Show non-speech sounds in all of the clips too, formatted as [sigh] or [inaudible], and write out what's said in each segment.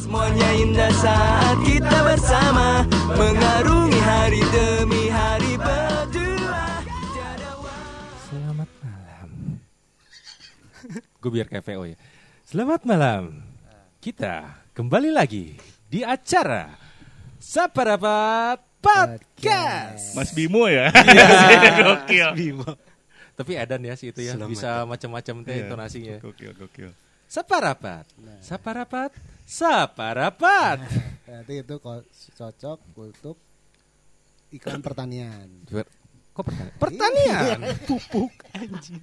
Semuanya indah saat kita bersama Mengarungi hari demi hari berdua Tiada Selamat malam. [laughs] Gue biar kayak VO ya. Selamat malam. Kita kembali lagi di acara Sapa Rapat Podcast. Mas Bimo ya. [laughs] gokil. Tapi Edan ya sih itu ya bisa macam-macam teh Iya. intonasinya. Gokil, gokil. Sapa Rapat. Sapa Rapat. Sapa Rapat. Berarti itu cocok untuk iklan pertanian. Kok pertanian? Pertanian. Iya. [laughs] Pupuk anjing.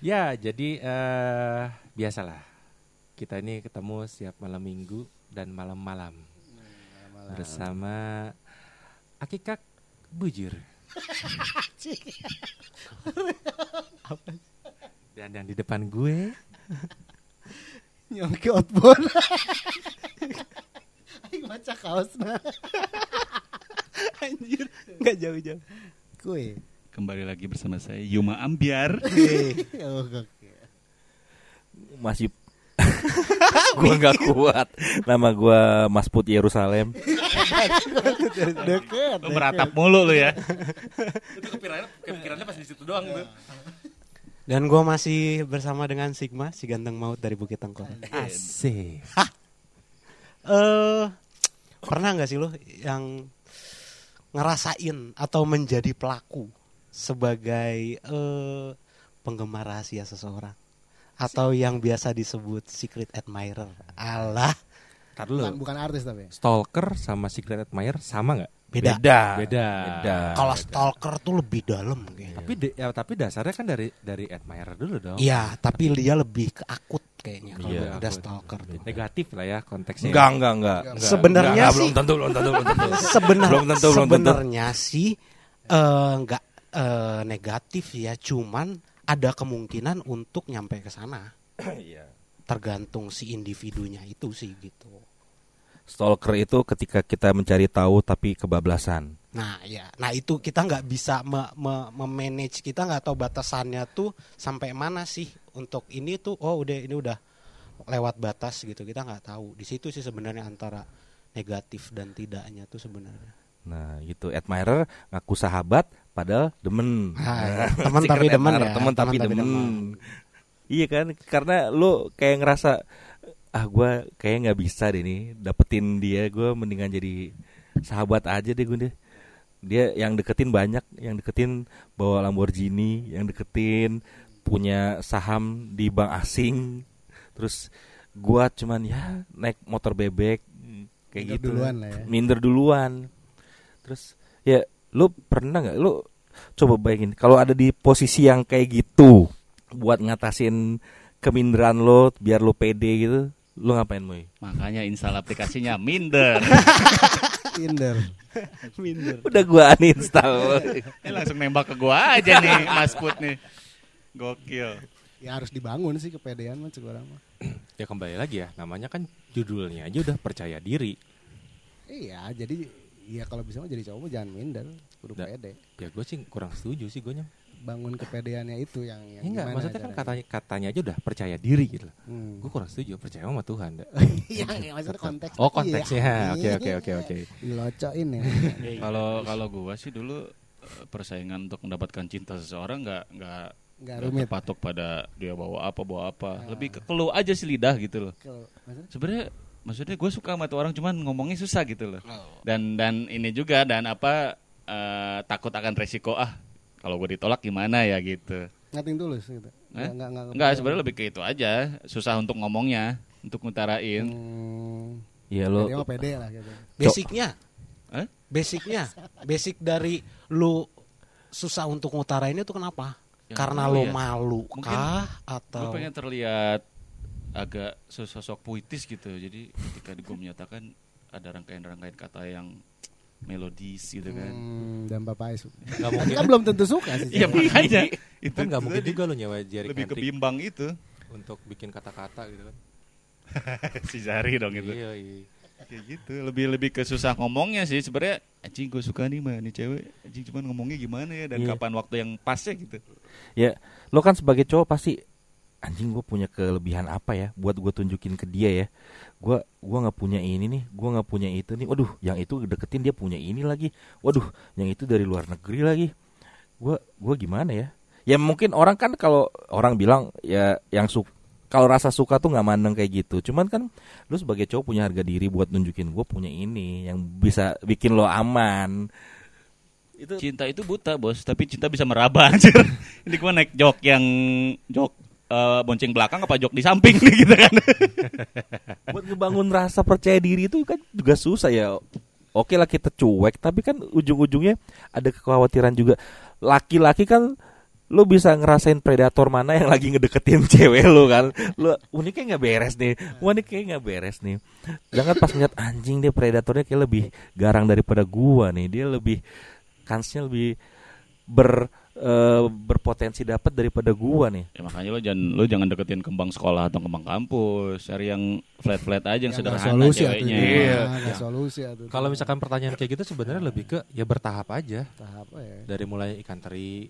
Ya, jadi eh biasalah. Kita ini ketemu setiap malam minggu dan malam-malam bersama Akikak Bujur. [laughs] dan yang di depan gue Nyongki outbound. [laughs] Aing baca kaosna. [laughs] anjir nggak jauh-jauh. Kue. Kembali lagi bersama saya Yuma Ambiar. [laughs] Oh, masih gua nggak kuat nama gua Mas Put Yerusalem Deket. Lu meratap mulu lu ya. Itu kepikirannya, kepikirannya pas di situ doang tuh. Dan gue masih bersama dengan Sigma, si ganteng maut dari Bukit Tengkorak. Asik. Eh, pernah nggak sih lo yang ngerasain atau menjadi pelaku sebagai eh penggemar rahasia seseorang atau yang biasa disebut secret admirer? Allah, Tar Bukan, bukan artis tapi. Stalker sama secret admirer sama nggak? Beda. beda Beda. beda Kalau stalker tuh lebih dalam kayaknya. Tapi de- ya, tapi dasarnya kan dari dari admirer dulu dong. Iya, tapi dia lebih ke akut kayaknya kalau Iya, udah akut. stalker tuh. Negatif lah ya konteksnya. enggak enggak enggak Sebenarnya Enggak, sih belum tentu belum tentu belum tentu sebenar belum tentu belum tentu sebenarnya sih eh, nggak eh, negatif ya cuman ada kemungkinan untuk nyampe ke sana Iya. tergantung si individunya itu sih gitu stalker itu ketika kita mencari tahu tapi kebablasan. Nah ya nah itu kita nggak bisa me- me- memanage kita nggak tahu batasannya tuh sampai mana sih untuk ini tuh oh udah ini udah lewat batas gitu. Kita nggak tahu. Di situ sih sebenarnya antara negatif dan tidaknya tuh sebenarnya. Nah gitu. Admirer ngaku sahabat padahal demen. Ah, [laughs] ya. Secret tapi demen ya, temen tapi demen. iya kan? Karena lu kayak ngerasa ah gua kayak nggak bisa deh nih dapetin dia. Gua mendingan jadi sahabat aja deh gue deh. Dia yang deketin banyak yang deketin bawa Lamborghini yang deketin punya saham di bank asing. Terus gua cuman ya naik motor bebek kayak Minder gitu. duluan lah ya. minder duluan. Terus ya lu pernah nggak? Lu coba bayangin kalau ada di posisi yang kayak gitu buat ngatasin keminderan lo biar lo pede gitu lu ngapain moy Makanya install aplikasinya Minder. [laughs] Inder. udah gua uninstall Eh, langsung nembak ke gua aja nih Mas Put nih. Gokil. Ya harus dibangun sih kepedean mah cek orang mah. Ya kembali lagi ya, namanya kan judulnya aja udah percaya diri. Iya, jadi ya kalau bisa mah jadi cowok mah jangan minder, kudu pede. Ya gue sih kurang setuju sih gue Bangun kepedeannya itu yang, yang Ya enggak, gimana maksudnya kan katanya katanya aja udah percaya diri gitu. Hmm. Gue kurang setuju, percaya sama Tuhan. [laughs] [laughs] Iya, iya, maksudnya konteks. Oh konteksnya, Iya. [laughs] oke oke oke oke. Dilocoin ya. Kalau kalau gua sih dulu eh, persaingan untuk mendapatkan cinta seseorang nggak nggak Enggak nggak rumit. terpatok pada dia bawa apa bawa apa. Lebih ke keluh aja sih lidah gitu loh. Sebenarnya maksudnya gue suka sama tuh orang cuman ngomongnya susah gitu loh. Dan dan ini juga dan apa eh, takut akan resiko ah kalau gue ditolak gimana ya gitu. ngating tulus gitu. Eh? Enggak enggak Enggak sebenarnya lebih ke itu aja susah untuk ngomongnya untuk ngutarain. Hmm, ya lo lo dia mah pede lah gitu. basicnya Eh? basicnya basic dari lu susah untuk ngutarainnya tuh kenapa Ya, karena nggak lu tahu ya. malu Mungkin kah Gue atau pengen terlihat agak sosok puitis gitu. Jadi ketika gue menyatakan ada rangkaian-rangkaian kata yang melodis gitu kan. Hmm, dan Bapak. Gak mungkin, kan belum tentu suka sih. Iya makanya itu kan nggak mungkin juga lo nyewa Jerry lebih kebimbang itu untuk bikin kata-kata gitu kan. [laughs] si Zari dong itu. Iya iya. Kayak gitu, lebih lebih ke susah ngomongnya sih sebenarnya. Anjing gue suka nih mah nih cewek. Anjing cuman ngomongnya gimana ya dan Iya. kapan waktu yang pasnya gitu. ya lo kan sebagai cowok pasti anjing gue punya kelebihan apa ya buat gue tunjukin ke dia ya? Gue gua nggak punya ini nih gue nggak punya itu nih. Waduh yang itu deketin dia punya ini lagi. Waduh yang itu dari luar negeri lagi. Gue gua gimana ya? Ya mungkin orang kan kalau orang bilang ya yang su kalau rasa suka tuh nggak mandang kayak gitu. Cuman kan lu sebagai cowok punya harga diri buat nunjukin gue punya ini yang bisa bikin lo aman. Itu Cinta itu buta bos, tapi cinta bisa meraba [laughs] anjir. Ini gua naik jok yang jok eh, bonceng belakang apa jok di samping [laughs] gitu kan. [laughs] buat ngebangun rasa percaya diri itu kan juga susah ya. Oke lah kita cuek, tapi kan ujung-ujungnya ada kekhawatiran juga. Laki-laki kan lu bisa ngerasain predator mana yang lagi ngedeketin [laughs] cewek lu kan. Lu "Wah, ini kayak nggak beres nih. Ini kayak nggak beres nih. Jangan pas ngeliat anjing dia predatornya kayak lebih garang daripada gua nih. Dia lebih kansnya lebih ber eh, berpotensi dapat daripada gua nih. Ya makanya lo jangan lo jangan deketin kembang sekolah atau kembang kampus, cari yang flat-flat aja yang Ya, sederhana solusi ceweknya. Iya. Solusi atuh. Kalau misalkan pertanyaan kayak gitu sebenarnya lebih ke ya bertahap aja. tahap apa ya? Dari mulai ikan teri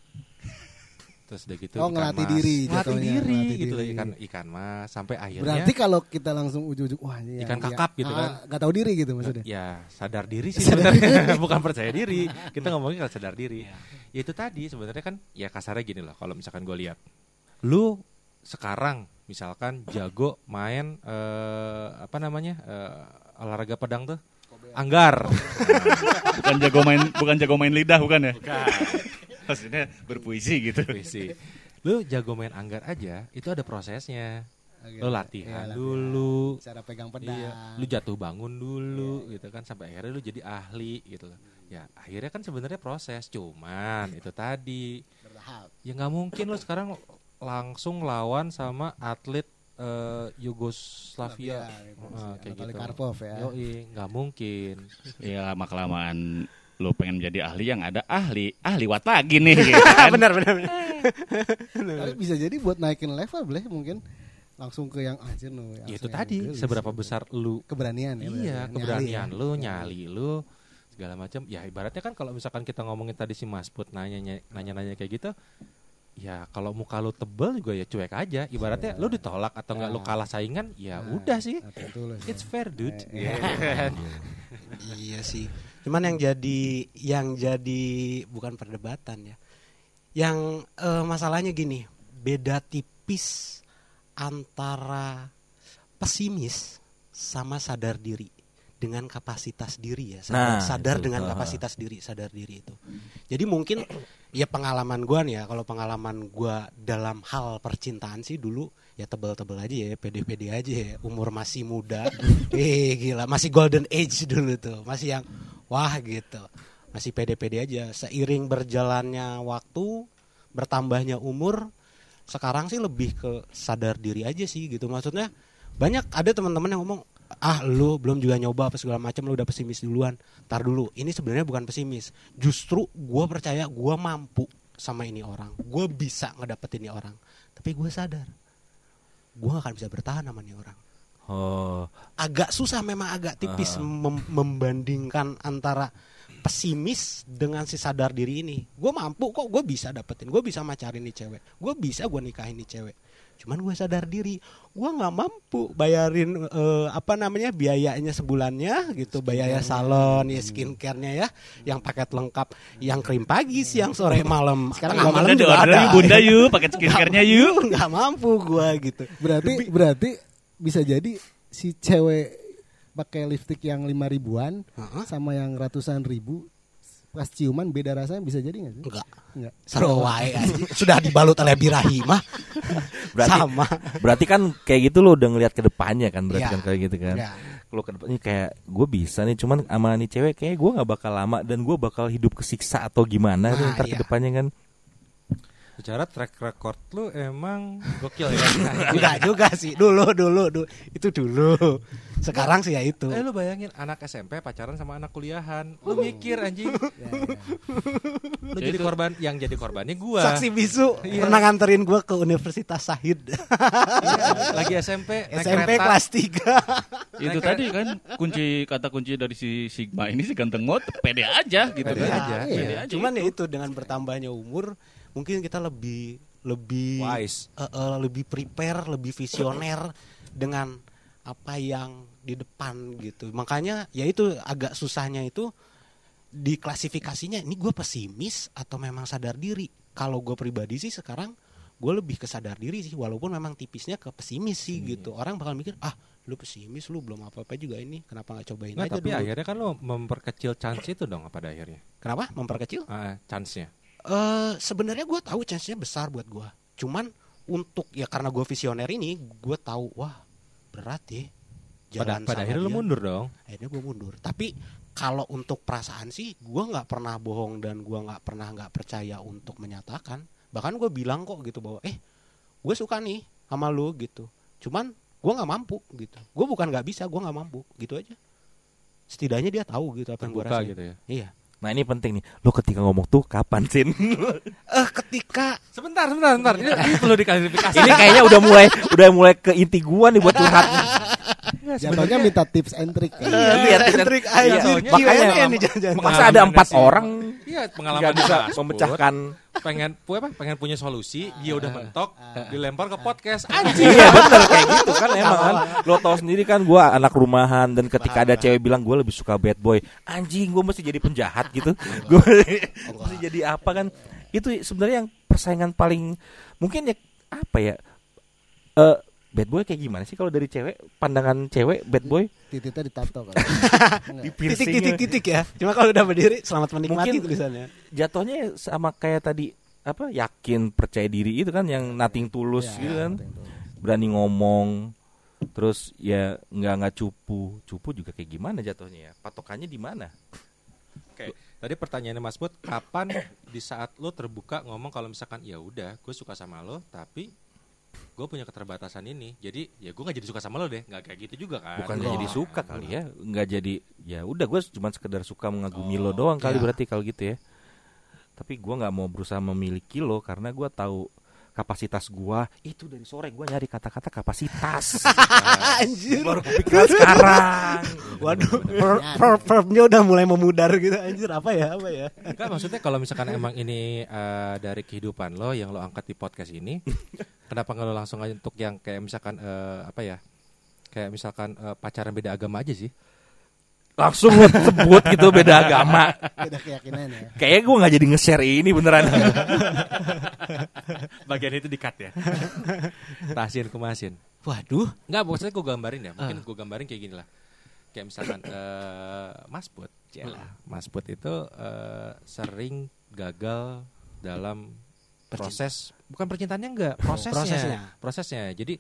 terus udah gitu Oh, ikan ngelatih mas. diri ngelatih jatuhnya, diri ngelatih gitu diri. ikan ikan mas. Sampai akhirnya Berarti kalau kita langsung ujung-ujung wah ini Ikan kakap gitu ah, kan. Nggak tahu diri gitu maksudnya. ya sadar diri sih sebenarnya. [laughs] bukan percaya diri. Kita ngomongin kalau sadar diri. Ya itu tadi sebenarnya kan ya kasarnya gini loh kalau misalkan gue lihat. Lu sekarang misalkan jago main eh, apa namanya eh, olahraga pedang tuh? Anggar. Bukan jago main bukan jago main lidah bukan ya? Maksudnya berpuisi gitu. Puisi. lu jago main anggar aja itu ada prosesnya Oke. lu latihan Iya, dulu Cara pegang pedang. Iya, lu jatuh bangun dulu gitu kan sampai akhirnya lu jadi ahli gitu loh. Ya akhirnya kan sebenarnya proses, cuman itu tadi Bertahap. ya nggak mungkin lu sekarang langsung lawan sama atlet eh, Yugoslavia Ah, kayak Anatoly gitu. Karpov ya. Yoi, nggak mungkin. Ya lama kelamaan lo pengen menjadi ahli yang ada ahli ahli wat lagi nih gitu [laughs] kan. benar benar benar. Tapi bisa jadi buat naikin level boleh mungkin langsung ke yang anjir no. yang Ya itu tadi gelis seberapa gitu. besar lu keberanian ya. iya ya. keberanian Nyali lu ya. nyali lu segala macam ya ibaratnya kan kalau misalkan kita ngomongin tadi si Mas Put nanya nanya nanya kayak gitu ya kalau muka lu tebel juga ya cuek aja ibaratnya lu ditolak atau enggak lu kalah saingan ya Nah, udah sih nah, tulus ya. it's fair dude Eh, Iya. [laughs] Iya sih. Cuman yang jadi yang jadi bukan perdebatan ya. Yang eh, masalahnya gini, beda tipis antara pesimis sama sadar diri dengan kapasitas diri ya. Sadar, Nah, sadar itu. dengan Ah. kapasitas diri, sadar diri itu. Jadi mungkin ya pengalaman gua nih ya, kalau pengalaman gua dalam hal percintaan sih dulu ya tebel-tebel aja ya, pede-pede aja ya, umur masih muda. [laughs] eh gila, masih golden age dulu tuh, masih yang wah gitu. Masih pede-pede aja. Seiring berjalannya waktu, bertambahnya umur, sekarang sih lebih ke sadar diri aja sih gitu. Maksudnya banyak ada teman-teman yang ngomong ah lu belum juga nyoba apa segala macam lu udah pesimis duluan. Tar dulu. Ini sebenarnya bukan pesimis. Justru gua percaya gua mampu sama ini orang. Gua bisa ngedapetin ini orang. Tapi gua sadar gua gak akan bisa bertahan sama ini orang. Oh, agak susah memang agak tipis Ah. mem- membandingkan antara pesimis dengan si sadar diri ini. Gue mampu kok gue bisa dapetin. Gue bisa macarin nih cewek. Gue bisa gue nikahin nih cewek cuman gue sadar diri gue nggak mampu bayarin eh, apa namanya biayanya sebulannya gitu biaya salon ya skincare-nya ya yang paket lengkap yang krim pagi siang sore malam. Sekarang nggak malam juga ada yuk bunda yuk paket skincare-nya yuk. nggak mampu gue gitu. Berarti berarti bisa jadi si cewek pakai lipstick yang lima ribuan Heeh. sama yang ratusan ribu pas ciuman beda rasanya bisa jadi nggak sih? enggak Enggak. seru wae sudah dibalut oleh birahi mah berarti sama berarti kan kayak gitu lo udah ngelihat ke depannya kan berarti Iya. kan kayak gitu kan. Ya. Kalau ke depannya kayak gue bisa nih cuman sama nih cewek kayak gue nggak bakal lama dan gue bakal hidup kesiksa atau gimana Nah, nih ntar ke iya. depannya kan. Secara track record lu emang gokil ya [laughs] [laughs] enggak juga sih dulu dulu dulu itu dulu sekarang sih ya itu Eh lu bayangin anak SMP pacaran sama anak kuliahan. Lu mikir anjing. Ya, [laughs] ya. Lu jadi korban yang jadi korbannya gua. saksi bisu Iya. pernah nganterin gua ke Universitas Sahid Iya, lagi SMP naik SMP kereta. kelas 3 Itu tadi kan kunci kata kunci dari si Sigma ini si ganteng mot pede aja gitu Pede kan. aja, Pede iya. aja cuman itu. ya itu dengan bertambahnya umur mungkin kita lebih lebih Wise. eh, eh, lebih prepare, lebih visioner dengan apa yang di depan gitu. Makanya ya itu agak susahnya itu di klasifikasinya ini gue pesimis atau memang sadar diri. Kalau gue pribadi sih sekarang gue lebih ke sadar diri sih walaupun memang tipisnya ke pesimis sih gitu. Orang bakal mikir ah lu pesimis lu belum apa-apa juga ini kenapa nggak cobain Nggak, aja tapi dulu. akhirnya kan lo memperkecil chance itu dong pada akhirnya. Kenapa memperkecil? Ah, chance-nya. Eh sebenarnya gue tahu chance-nya besar buat gue. Cuman untuk ya karena gue visioner ini, gue tahu wah berat ya. Pada, Jalan pada sama akhirnya lo mundur dong. Akhirnya gue mundur. Tapi kalau untuk perasaan sih, gue nggak pernah bohong dan gue nggak pernah nggak percaya untuk menyatakan. Bahkan gue bilang kok gitu bahwa eh gue suka nih sama lu gitu. Cuman gue nggak mampu gitu. Gue bukan nggak bisa, gue nggak mampu gitu aja. Setidaknya dia tahu gitu apa yang gue rasain. gitu ya. Iya. Nah ini penting nih. Lo ketika ngomong tuh kapan sin? [laughs] Eh ketika Sebentar, sebentar, sebentar. Ini, ini [laughs] perlu diklarifikasi. ini kayaknya udah mulai udah mulai ke inti gua nih buat curhat. Jatuhnya minta tips and trick. kan. Iya, trik Iya, aja. makanya Q&A nih jangan-jangan. masa ada empat orang Iya, pengalaman bisa memecahkan. pengen apa? Pengen punya solusi, dia udah mentok, dilempar ke podcast. Anjing. Iya bener kayak gitu kan emang kan Lo tau sendiri kan gue anak rumahan Dan ketika ada cewek bilang gue lebih suka bad boy Anjing gue mesti jadi penjahat gitu Gue mesti jadi apa kan Itu sebenarnya yang persaingan paling Mungkin ya apa ya eh Bad boy kayak gimana sih? Kalau dari cewek Pandangan cewek bad boy? Titiknya ditato kan. [laughs] Di titik titik titik ya. Cuma kalau udah berdiri selamat menikmati Mungkin- tulisannya. Jatuhnya sama kayak tadi apa yakin percaya diri itu kan yang nothing tulus Ya, gitu kan. berani ngomong terus ya nggak nggak cupu. Cupu juga kayak gimana jatuhnya ya? Patokannya di mana? Oke, tadi pertanyaannya Mas Put, kapan di saat lo terbuka ngomong kalau misalkan ya udah, gue suka sama lo, tapi gue punya keterbatasan ini, jadi ya gue nggak jadi suka sama lo deh, nggak kayak gitu juga kan? bukan nggak jadi suka kali ya nggak jadi ya udah gue cuma sekedar suka mengagumi lo doang ya. kali berarti kalau gitu ya tapi gue nggak mau berusaha memiliki lo karena gue tahu kapasitas gue itu dari sore gue nyari kata-kata kapasitas [laughs] Anjir. baru kepikiran sekarang Waduh, ver- ver- verbnya udah mulai memudar gitu anjir apa ya apa ya. Enggak maksudnya kalau misalkan emang ini eh, dari kehidupan lo yang lo angkat di podcast ini, [laughs] kenapa nggak lo langsung aja untuk yang kayak misalkan eh, apa ya? Kayak misalkan eh, pacaran beda agama aja sih. Langsung lo sebut gitu beda agama Beda keyakinan ya. kayaknya gue nggak jadi nge-share ini beneran Bagian itu dikat ya. Tasin kemasin. Waduh, Enggak, maksudnya gue gambarin ya. Mungkin gue gambarin kayak gini lah. Kayak misalkan eh Mas Put, Cialah. Mas Put itu eh, sering gagal dalam proses bukan percintaannya enggak, prosesnya. prosesnya. Prosesnya. Jadi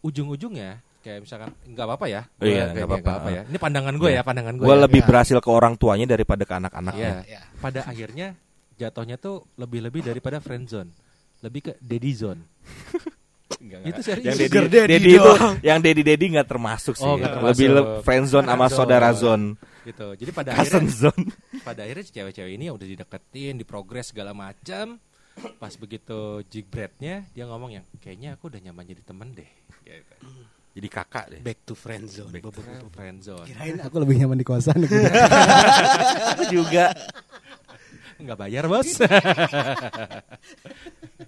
ujung-ujungnya kayak misalkan enggak apa-apa ya. Oh iya, Gua nggak kayak apa-apa. ya. Ini pandangan gue Iya. ya, pandangan gue. gue ya. lebih Iya. berhasil ke orang tuanya daripada ke anak-anaknya Iya. Ya. Pada akhirnya jatuhnya tuh lebih-lebih daripada friend zone. Lebih ke daddy zone. [laughs] Itu serius. yang daddy, daddy daddy itu yang daddy daddy nggak termasuk sih Oh, nggak termasuk. lebih le- friend zone sama saudara zone. gitu. Jadi pada cousin akhirnya zone [laughs] pada akhirnya cewek-cewek ini udah dideketin, diprogres segala macam. Pas begitu jigbretnya dia ngomong yang kayaknya aku udah nyaman jadi temen deh. Gitu. [clears throat] jadi kakak deh back to friend zone. Back to friend zone. Kirain aku lebih nyaman di kosan. aku [laughs] juga Nggak bayar bos. [laughs]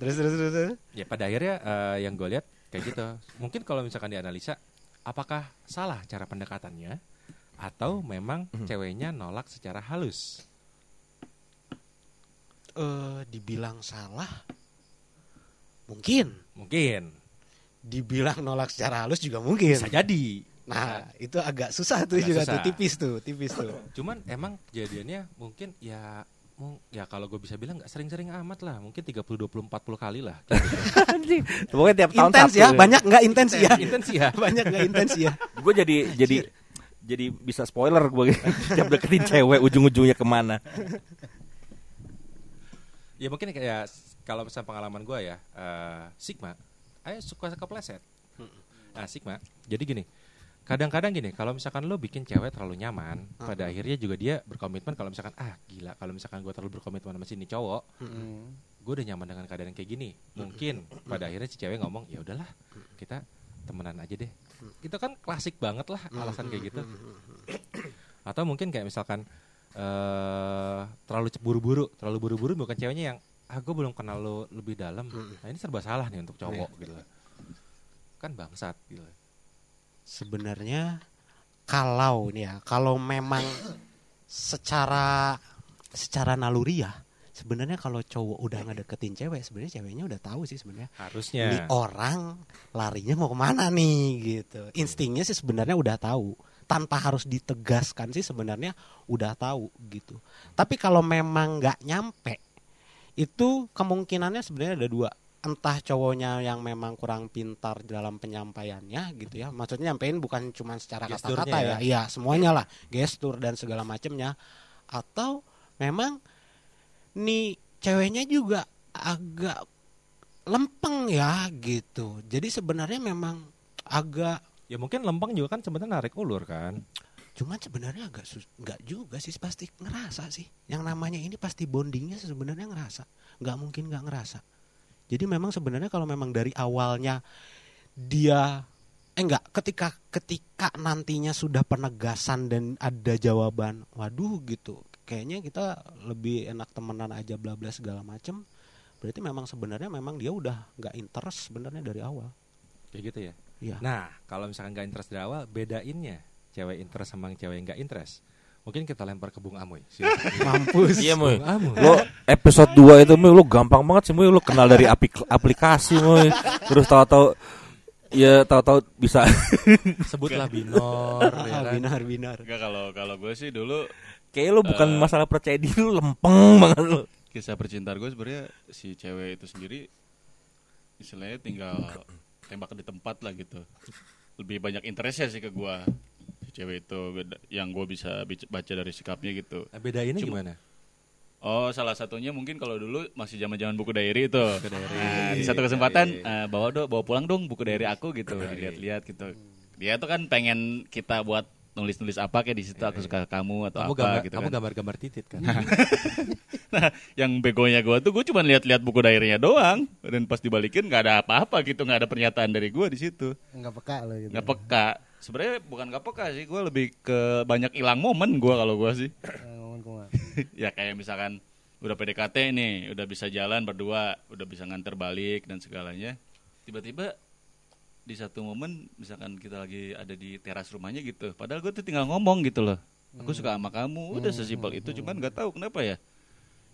terus terus terus. terus. ya pada akhirnya eh, yang gue lihat kayak gitu. Mungkin kalau misalkan dianalisa, apakah salah cara pendekatannya atau memang ceweknya nolak secara halus? Eh, dibilang salah mungkin Mungkin dibilang nolak secara halus juga mungkin. bisa jadi. Nah, itu agak susah tuh Agak juga susah. tuh tipis tuh, tipis tuh. [clears throat] Cuman emang kejadiannya mungkin ya ya kalau gue bisa bilang nggak sering-sering amat lah mungkin 30 20 40 kali lah anjing [laughs] pokoknya tiap tahun Intens satu ya, banyak nggak intens ya? intens ya [laughs] banyak nggak intens ya? gue jadi jadi jadi bisa spoiler gue [laughs] tiap deketin cewek ujung-ujungnya ke mana ya mungkin kayak kalau misalnya pengalaman gue ya eh, Sigma ayo suka kepleset nah Sigma jadi gini kadang-kadang gini kalau misalkan lo bikin cewek terlalu nyaman pada akhirnya juga dia berkomitmen kalau misalkan ah gila kalau misalkan gue terlalu berkomitmen sama sini cowok gue udah nyaman dengan keadaan kayak gini. Mungkin pada akhirnya si cewek ngomong ya udahlah kita temenan aja deh. Itu kan klasik banget lah alasan kayak gitu. Atau mungkin kayak misalkan eh terlalu buru-buru terlalu buru-buru bukan ceweknya yang ah gue belum kenal lo lebih dalam. Mm. nah ini serba salah nih untuk cowok Iya. gitu. Kan bangsat gitu. Sebenarnya kalau nih ya kalau memang secara secara naluri ya sebenarnya kalau cowok udah ngedeketin cewek sebenarnya ceweknya udah tahu sih sebenarnya. Harusnya. Ini orang larinya mau ke mana nih gitu. Instingnya sih sebenarnya udah tahu. Tanpa harus ditegaskan sih sebenarnya udah tahu gitu. Tapi kalau memang nggak nyampe itu kemungkinannya sebenarnya ada dua. Entah cowoknya yang memang kurang pintar dalam penyampaiannya gitu ya. Maksudnya nyampein bukan cuma secara kata-kata ya. ya. iya semuanya lah. Gestur dan segala macamnya atau memang nih ceweknya juga agak lempeng ya gitu. Jadi sebenarnya memang agak ya mungkin lempeng juga kan sebenarnya narik ulur kan cuman sebenarnya agak nggak juga sih pasti ngerasa sih. Yang namanya ini pasti bondingnya sebenarnya ngerasa. Nggak mungkin nggak ngerasa. Jadi memang sebenarnya kalau memang dari awalnya dia eh enggak ketika ketika nantinya sudah penegasan dan ada jawaban waduh gitu kayaknya kita lebih enak temenan aja bla bla segala macem. Berarti memang sebenarnya memang dia udah nggak interest sebenarnya dari awal. Kayak gitu ya? Iya. nah kalau misalkan nggak interest dari awal bedainnya cewek interest sama yang cewek nggak interest mungkin kita lempar ke Bung Amoy [laughs] mampus Iya, Moy. Lo episode 2 itu Moy, lo gampang banget sih Moy, lo kenal dari aplik- aplikasi Moy. Terus tahu-tahu ya tahu-tahu bisa [laughs] sebutlah binor [laughs] ya kan? binar binar Enggak kalau kalau gue sih dulu kayak lo bukan Eh. masalah percaya diri lo lempeng banget lo. kisah percintaan gue sebenarnya si cewek itu sendiri istilahnya tinggal tembak di tempat lah gitu lebih banyak interestnya sih ke gue cewek itu Gua- yang gue bisa baca dari sikapnya gitu nah, bedainnya Cuma- gimana oh salah satunya mungkin kalau dulu masih zaman zaman buku diary itu Buku diary. Nah, di satu kesempatan eh, bawa do bawa pulang dong buku diary aku gitu dilihat-lihat gitu dia tuh kan pengen kita buat nulis-nulis apa kayak di situ aku suka kamu atau kamu apa gambar gitu kamu kan. gambar-gambar titit kan [laughs] Nah, yang begonya gue tuh gue cuma lihat-lihat buku diary-nya doang dan pas dibalikin nggak ada apa-apa gitu, nggak ada pernyataan dari gue di situ. Enggak peka lo gitu. Nggak peka. Sebenarnya bukan nggak peka sih, gue lebih ke banyak hilang momen gue kalau gue sih. Eh, ngomong kumaha. [laughs] ya kayak misalkan udah PDKT nih, udah bisa jalan berdua, udah bisa nganter balik dan segalanya. Tiba-tiba di satu momen misalkan kita lagi ada di teras rumahnya gitu. Padahal gue tuh tinggal ngomong gitu loh. Aku suka sama kamu, udah sesimpel itu. Cuman nggak tahu kenapa ya.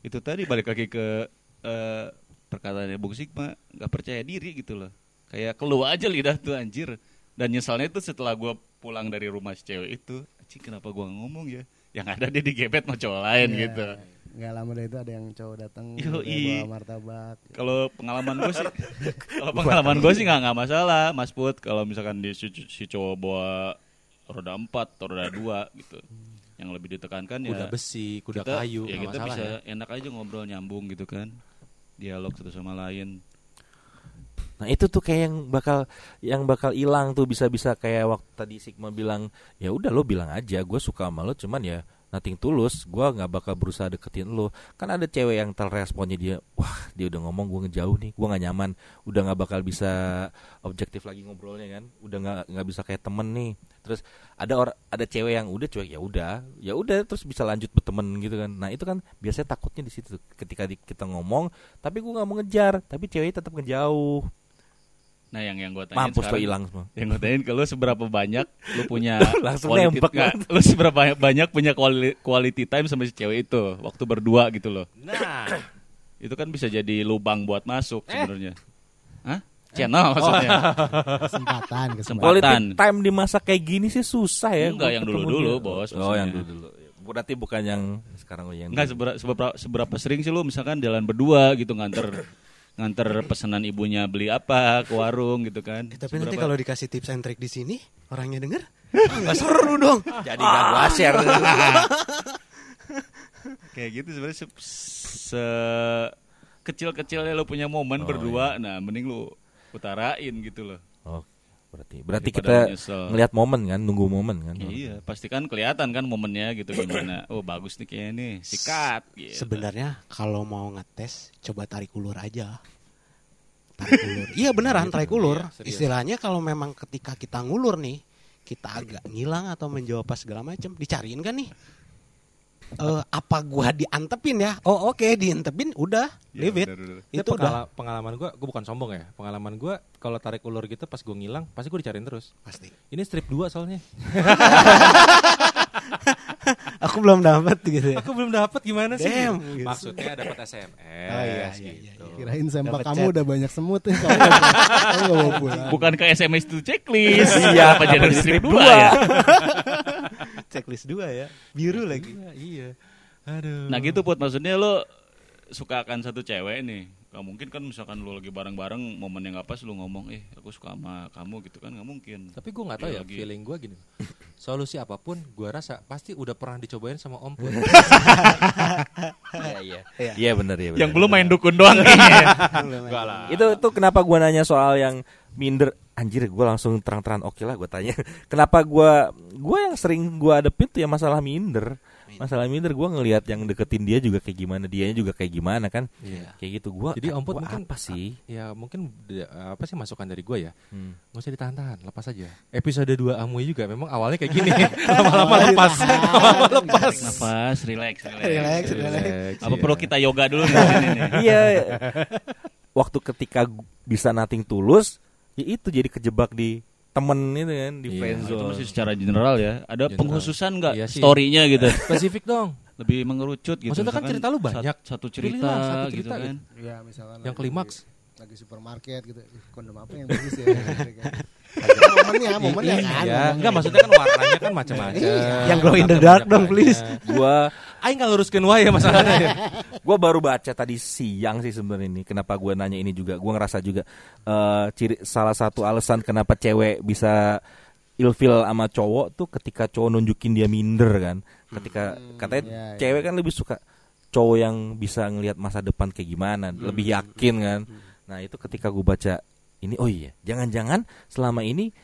Itu tadi balik lagi ke eh, perkataannya Bung Sigma, nggak percaya diri gitu loh. Kayak keluar aja lidah tuh anjir. Dan nyesalnya itu setelah gue pulang dari rumah si cewek itu, Cik kenapa gue ngomong ya? Yang ada dia digebet sama cowok lain Iya. gitu. Nggak lama dari itu ada yang cowok datang bawa martabak. Kalau pengalaman gue sih, [laughs] kalau pengalaman gue sih nggak nggak masalah, Mas Put. Kalau misalkan di si, si cowok bawa roda empat atau roda dua gitu, yang lebih ditekankan ya kuda besi kuda kita, kayu ya kita masalah bisa ya. enak aja ngobrol nyambung gitu kan, dialog satu sama lain. Nah itu tuh kayak yang bakal yang bakal hilang tuh bisa-bisa kayak waktu tadi Sigma bilang ya udah lo bilang aja gue suka sama lo cuman ya nothing tulus gue nggak bakal berusaha deketin lo. Kan ada cewek yang terresponnya dia wah dia udah ngomong gue ngejauh nih gue nggak nyaman udah nggak bakal bisa objektif lagi ngobrolnya kan udah nggak nggak bisa kayak temen nih. Terus ada orang ada cewek yang udah cuek ya udah ya udah terus bisa lanjut berteman gitu kan. Nah itu kan biasanya takutnya di situ ketika kita ngomong tapi gue nggak mau ngejar tapi ceweknya tetap ngejauh Nah yang yang gue tanya mampus lo sekarang, hilang semua yang gue tanyain ke lu seberapa banyak lu [laughs] punya Langsung quality- nembak nggak, lu seberapa banyak punya quali- quality time sama si cewek itu waktu berdua gitu loh. nah [clears throat] Itu kan bisa jadi lubang buat masuk Eh. sebenarnya. Hah? Channel maksudnya. Kesempatan, [laughs] kesempatan. Kesempatan. Quality time di masa kayak gini sih susah ya. Enggak, gua yang dulu-dulu, dia. Bos, Oh, maksudnya. yang dulu dulu. Berarti bukan yang sekarang yang Enggak dulu. seberapa, seberapa seberapa sering sih lu misalkan jalan berdua gitu nganter nganter pesanan ibunya beli apa ke warung gitu kan. Eh, tapi nanti kalau dikasih tips and trick di sini, orangnya denger, nggak seru dong. jadi gak gua share. [laughs] kayak gitu sebenarnya se, se- kecil-kecilnya lo punya momen Oh, berdua, nah mending lu utarain gitu loh. oh, berarti berarti Daripada kita menyesal. ngelihat momen kan, nunggu momen kan. Iya, pasti kan kelihatan kan momennya gitu gimana. [coughs] Oh bagus nih kayaknya nih, sikat. Gitu. Sebenarnya kalau mau ngetes, coba tarik ulur aja. Tarik ulur. Iya beneran tarik ulur. Iya. Istilahnya kalau memang ketika kita ngulur nih, kita agak ngilang atau menjawab apa segala macam, dicariin kan nih. Eh, apa gua diantepin ya? Oh oke diantepin udah Ya, leave it. bener, bener. Itu Itu udah pengala- pengalaman gue, gue bukan sombong ya. Pengalaman gue kalau tarik ulur gitu pas gue ngilang, pasti gue dicariin terus. pasti. Ini strip 2 soalnya. [laughs] Aku belum dapat gitu ya. Aku belum dapat gimana sih? Damn, gitu. gitu. Maksudnya dapat SMS Oh, iya, iya, gitu. iya, Kirain sempak Dapet kamu chat. udah banyak semut ya. Kamu kamu. Bukan ke SMS itu checklist. Iya, apa jadi strip dua dua? ya? [laughs] Checklist dua ya. Biru lagi. Iya, iya. Aduh. Nah gitu put maksudnya lo suka akan satu cewek nih. Gak mungkin kan misalkan lo lagi bareng-bareng momen yang apa lu ngomong, eh aku suka sama kamu gitu kan nggak mungkin. Tapi gue nggak tahu Iya, ya, lagi. feeling gue gini. Solusi apa pun, gue rasa pasti udah pernah dicobain sama Om Put. Iya iya. Iya. Iya benar ya. Yang belum main dukun doang kayaknya. [laughs] Enggak lah. Itu tuh kenapa gua nanya soal yang minder anjir gua langsung terang-terangan oke lah gua tanya [laughs] kenapa gua gua yang sering gua adepin tuh ya masalah minder masalah minder gua ngelihat yang deketin dia juga kayak gimana dianya juga kayak gimana kan Iya. kayak gitu gua Jadi Om Put gua mungkin apa sih Ya mungkin apa sih masukan dari gue ya? Hmm. Nggak usah ditahan-tahan, lepas aja. Episode 2 Amui juga memang awalnya kayak gini. [laughs] [laughs] Lama-lama lepas. Lama-lama lepas. Nafas, relax, relax. Relax, relax. Apa iya. perlu kita yoga dulu di sini nih? iya waktu ketika bisa nating tulus ya itu jadi kejebak di temen itu kan di Iya, friend Nah, itu masih secara general ya. Ada General. pengkhususan nggak Iya sih. story-nya gitu? [laughs] Spesifik dong. Lebih mengerucut gitu. Maksudnya kan cerita lu banyak. Satu Pilihlah cerita, satu gitu cerita kan. Iya, misalkan Yang lagi- klimaks. lagi supermarket gitu. Kondom apa yang bagus ya? [laughs] momennya, momennya kan. Iya, enggak maksudnya kan warnanya kan macam-macam. Yang glow in the dark dong, please. gua Aing nggak luruskan wae ya masalahnya. [laughs] Gua baru baca tadi siang sih sebenarnya ini. Kenapa gua nanya ini juga? Gua ngerasa juga eh ciri salah satu alasan kenapa cewek bisa ilfil sama cowok tuh ketika cowok nunjukin dia minder kan. Ketika katanya iya, iya. cewek kan lebih suka cowok yang bisa ngelihat masa depan kayak gimana, lebih yakin kan. Nah, itu ketika gua baca ini oh iya, jangan-jangan selama ini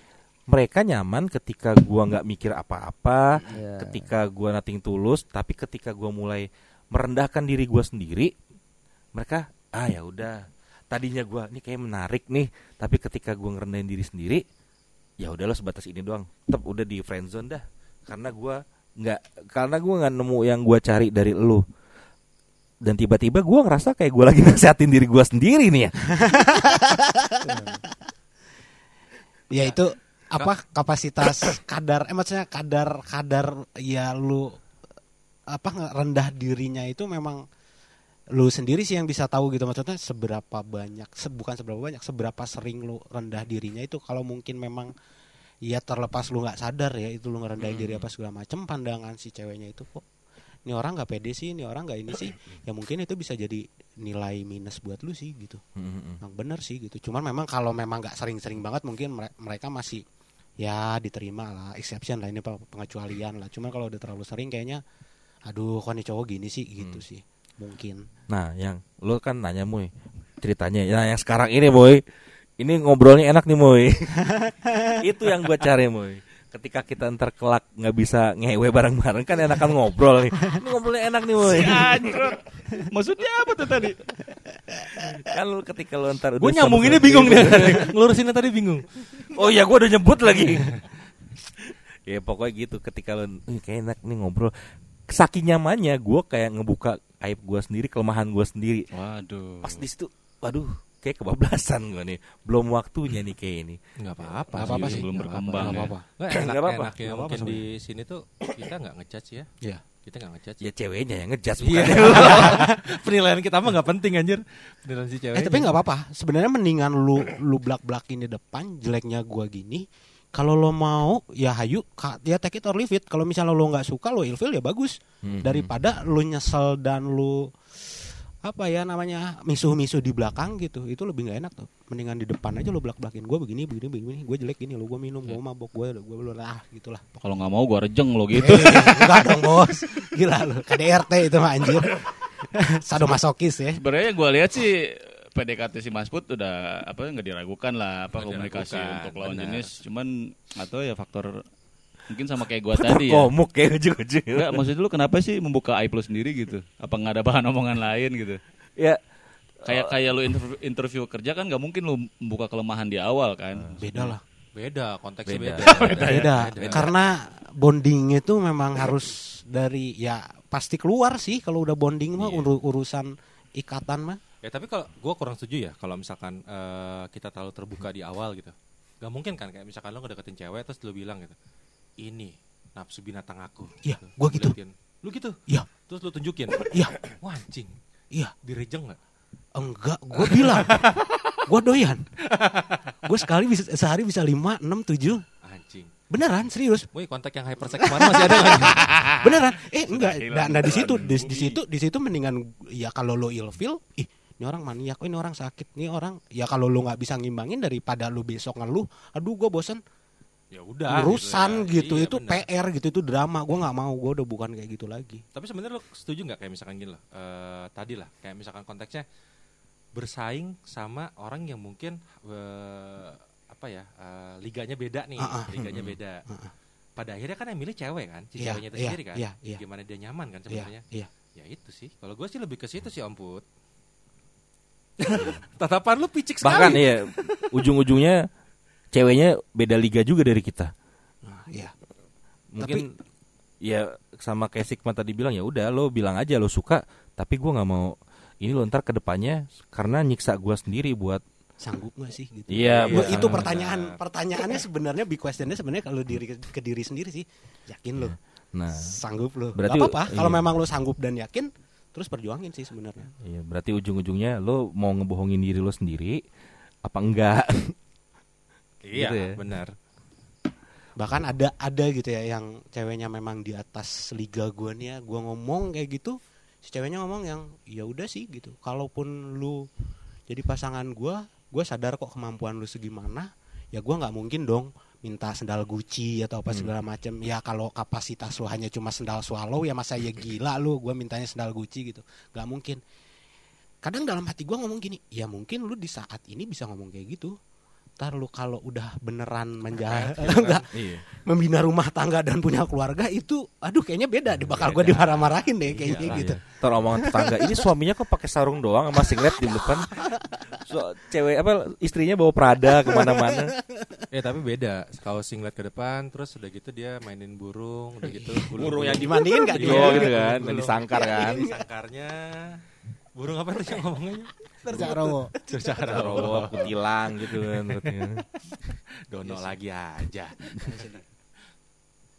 mereka nyaman ketika gua nggak mikir apa-apa, Iya. ketika gua nating tulus, tapi ketika gua mulai merendahkan diri gua sendiri, mereka ah ya udah. Tadinya gua ini kayak menarik nih, tapi ketika gua ngerendahin diri sendiri, ya udah lo sebatas ini doang. Tetap udah di friend zone dah. Karena gua nggak karena gua nggak nemu yang gua cari dari lu. Dan tiba-tiba gua ngerasa kayak gua lagi [laughs] nasihatin diri gua sendiri nih ya. [laughs] Ya itu apa? Kapasitas kadar eh maksudnya kadar kadar ya lu apa rendah dirinya itu memang lu sendiri sih yang bisa tahu gitu. Maksudnya seberapa banyak se- bukan seberapa banyak seberapa sering lu rendah dirinya itu kalau mungkin memang ya terlepas lu nggak sadar ya itu lu ngerendahin diri apa segala macem pandangan si ceweknya itu kok ini orang nggak pede sih ini orang nggak ini sih. Ya mungkin itu bisa jadi nilai minus buat lu sih gitu. Emang bener sih gitu. Cuman memang kalau memang nggak sering-sering banget mungkin mere- mereka masih ya diterima lah, exception lah ini pe- pengecualian lah. Cuman kalau udah terlalu sering kayaknya aduh kok nih cowok gini sih gitu sih. Mungkin. Nah, yang lu kan nanya Moy ceritanya. Nah, yang sekarang ini Moy, ini ngobrolnya enak nih Moy. [laughs] Itu yang gua cari Moy. Ketika kita ntar kelak nggak bisa ngewe bareng-bareng kan enakan ngobrol nih. Ini ngobrolnya enak nih Moy. Anjir. Maksudnya apa tuh tadi? Kan lu ketika lu ntar Gue nyambunginnya sama- bingung dia. [laughs] Ngelurusinnya tadi bingung. Oh iya, gua udah nyebut lagi. [laughs] ya pokoknya gitu ketika lu "Ih, kayak enak nih ngobrol. Saking nyamannya gua kayak ngebuka aib gua sendiri, kelemahan gua sendiri. Waduh. Pas di situ, waduh, kayak kebablasan gua nih. Belum waktunya nih kayak ini. Enggak apa-apa. Nggak apa-apa sih. Belum Nggak berkembang apa-apa. ya. Nggak enak, Nggak apa-apa. Nggak apa-apa mungkin di sini tuh kita nggak ngejudge ya. Kita nggak ngejudge. Ya ceweknya yang ngejudge Iya. bukan [laughs] Penilaian kita mah nggak penting anjir. Penilaian si cewek. Eh tapi nggak apa-apa. Sebenarnya mendingan lu lu blak-blakin di depan jeleknya gua gini. Kalau lo mau ya hayu ya take it or leave it. Kalau misalnya lo nggak suka lo ilfil ya bagus. Hmm. Daripada lu nyesel dan lu apa ya namanya misuh-misuh di belakang gitu itu lebih nggak enak tuh. Mendingan di depan aja lo belak-belakin. Gue begini begini begini gue jelek gini lo gue minum gue mabok gue gue belum ah gitulah. Kalau nggak mau gua rejeng lo gitu. enggak dong bos. Gila lo KDRT itu mah anjir. Sadomasokis ya. Sebenarnya gua lihat sih PDKT si Mas Put udah apa nggak diragukan lah apa Nggak komunikasi diragukan, untuk lawan benar. jenis. Cuman atau ya faktor mungkin sama kayak gua tadi ya. Komuk kayak ujung-ujung. Enggak, maksud lu kenapa sih membuka aib lu sendiri gitu? Apa nggak ada bahan omongan lain gitu? Ya, Kayak kayak lu interview, interview kerja kan nggak mungkin lu membuka kelemahan di awal kan? beda lah Beda, konteksnya Beda. beda. [laughs] beda, karena bonding itu memang harus dari ya pasti keluar sih kalau udah bonding mah Iya. uru- urusan ikatan mah. Ya tapi kalau gue kurang setuju ya kalau misalkan eh, kita terlalu terbuka di awal gitu. Gak mungkin kan kayak misalkan lo ngedeketin cewek terus lo bilang gitu. Ini nafsu binatang aku. Iya, Gitu. gua gitu. Liatin. Lu gitu? Iya. Terus lo tunjukin. Iya. Wah anjing. Iya, Direjeng gak? enggak, gue bilang, gue doyan. Gue sekali bisa sehari bisa 5, 6, 7 Anjing. Beneran, serius. Woi kontak yang hypersek kemarin masih ada nggak? [laughs] Beneran. Eh enggak, Hilang. nah, nah di situ di, di situ di situ mendingan ya kalau lo ilfil, ih ini orang maniak, oh ini orang sakit, ini orang ya kalau lo nggak bisa ngimbangin daripada lo besok ngeluh, aduh gue bosen ya udah. urusan ya. gitu, Iya, itu bener. PR gitu itu drama, gue nggak mau, gue udah bukan kayak gitu lagi. Tapi sebenarnya lo setuju nggak kayak misalkan gini loh, eh, tadi lah, kayak misalkan konteksnya bersaing sama orang yang mungkin eh, apa ya, eh, liganya beda nih, Ah, ah. liganya beda. Ah, Pada akhirnya kan yang milih cewek kan, si Iya, ceweknya itu iya, sendiri kan, iya, iya. gimana dia nyaman kan Iya, sebenarnya. iya. Ya itu sih, kalau gue sih lebih ke situ sih Om Put. [laughs] Tatapan lu picik sekali. Bahkan ya ujung-ujungnya ceweknya beda liga juga dari kita. Nah, iya. Mungkin ya sama kayak Sigma tadi bilang ya udah lo bilang aja lo suka, tapi gua nggak mau ini lo ntar ke depannya karena nyiksa gua sendiri buat Sanggup gak sih gitu? Iya, benar. itu pertanyaan pertanyaannya sebenarnya big questionnya sebenarnya kalau diri ke, diri sendiri sih yakin lo nah sanggup lo Berarti- Gak apa-apa kalau iya. memang lo sanggup dan yakin terus perjuangin sih sebenarnya Iya, berarti ujung-ujungnya lo mau ngebohongin diri lo sendiri apa enggak? [laughs] Iya, Gitu ya. benar. bahkan ada ada gitu ya yang ceweknya memang di atas liga gua nih ya gua ngomong kayak gitu si ceweknya ngomong yang ya udah sih gitu. Kalaupun lu jadi pasangan gua gua sadar kok kemampuan lu segimana ya gua nggak mungkin dong minta sendal Gucci atau apa segala macam ya kalau kapasitas lu hanya cuma sendal swallow ya masa ya gila lu gua mintanya sendal Gucci gitu. Nggak mungkin. Kadang dalam hati gua ngomong gini ya mungkin lu di saat ini bisa ngomong kayak gitu ntar lu kalau udah beneran menjahat [laughs] [laughs] enggak Iya. membina rumah tangga dan punya keluarga itu aduh kayaknya beda deh bakal gue dimarah-marahin deh kayaknya gitu Ntar omongan tetangga ini suaminya kok pakai sarung doang sama singlet di depan. [laughs] So, cewek apa istrinya bawa Prada ke mana-mana. Ya tapi beda. Kalau singlet ke depan, terus udah gitu dia mainin burung, udah gitu Burung yang dimandiin nggak Iya dia gitu kan, yang disangkar kan. Di sangkarnya. Burung apa tuh yang ngomongnya? Tercarowo. Cercara Robo, kutilang gitu kan. [laughs] Dono lagi aja.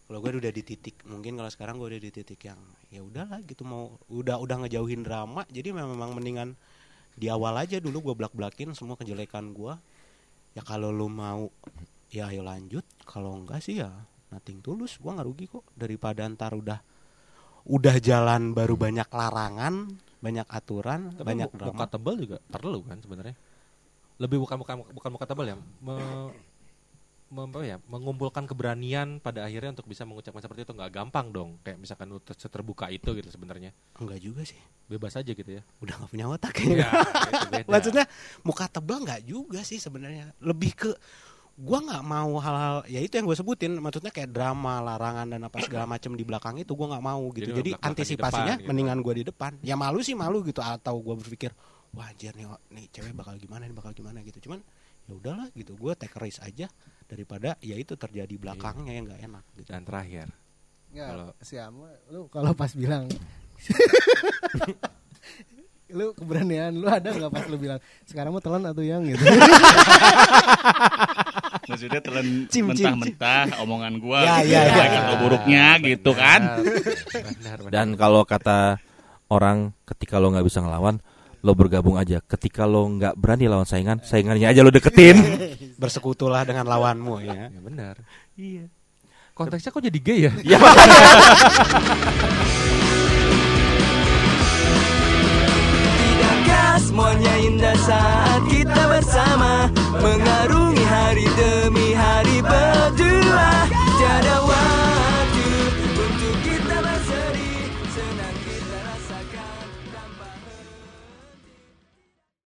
kalau gue udah di titik mungkin kalau sekarang gue udah di titik yang ya udahlah gitu mau udah udah ngejauhin drama jadi memang mendingan di awal aja dulu gue belak belakin semua kejelekan gue ya kalau lu mau ya ayo lanjut kalau enggak sih ya nothing tulus gue nggak rugi kok daripada ntar udah udah jalan baru banyak larangan banyak aturan Tapi banyak drama muka tebal juga perlu kan sebenarnya. Lebih bukan bukan bukan muka tebal ya. Me- me- apa ya, mengumpulkan keberanian pada akhirnya untuk bisa mengucapkan seperti itu nggak gampang dong. Kayak misalkan lu ter- terbuka itu gitu sebenarnya. enggak juga sih Bebas aja gitu ya. udah nggak punya otak Ya, [laughs] beda. Maksudnya muka tebal nggak juga sih sebenarnya. Lebih ke gua nggak mau hal-hal ya itu yang gue sebutin maksudnya kayak drama larangan dan apa segala macam di belakang itu gua nggak mau gitu. Jadi jadi, antisipasinya depan gitu. mendingan gua di depan. Ya malu sih malu gitu. Atau gua berpikir wah anjir nih, nih cewek bakal gimana nih bakal gimana gitu. Cuman ya udahlah gitu. Gua take risk aja daripada ya itu terjadi belakangnya yang nggak enak gitu. Dan terakhir, Nggak, Kalau- si Ama, lu kalau pas bilang [laughs] lu keberanian lu ada nggak pas lu bilang sekarang mau telan atau yang gitu Maksudnya telan mentah-mentah omongan gua Ya, gitu, ya, ya. baik atau buruknya gitu kan. benar, benar. Dan kalau kata orang ketika lo nggak bisa ngelawan, lo bergabung aja. Ketika lo nggak berani lawan saingan, saingannya aja lo deketin. [laughs] bersekutulah dengan lawanmu ya Ya benar. Iya. Konteksnya kok jadi gay ya? Tidakkah [laughs] semuanya indah saat kita bersama. Mengarungi hari demi hari berdua. Tiada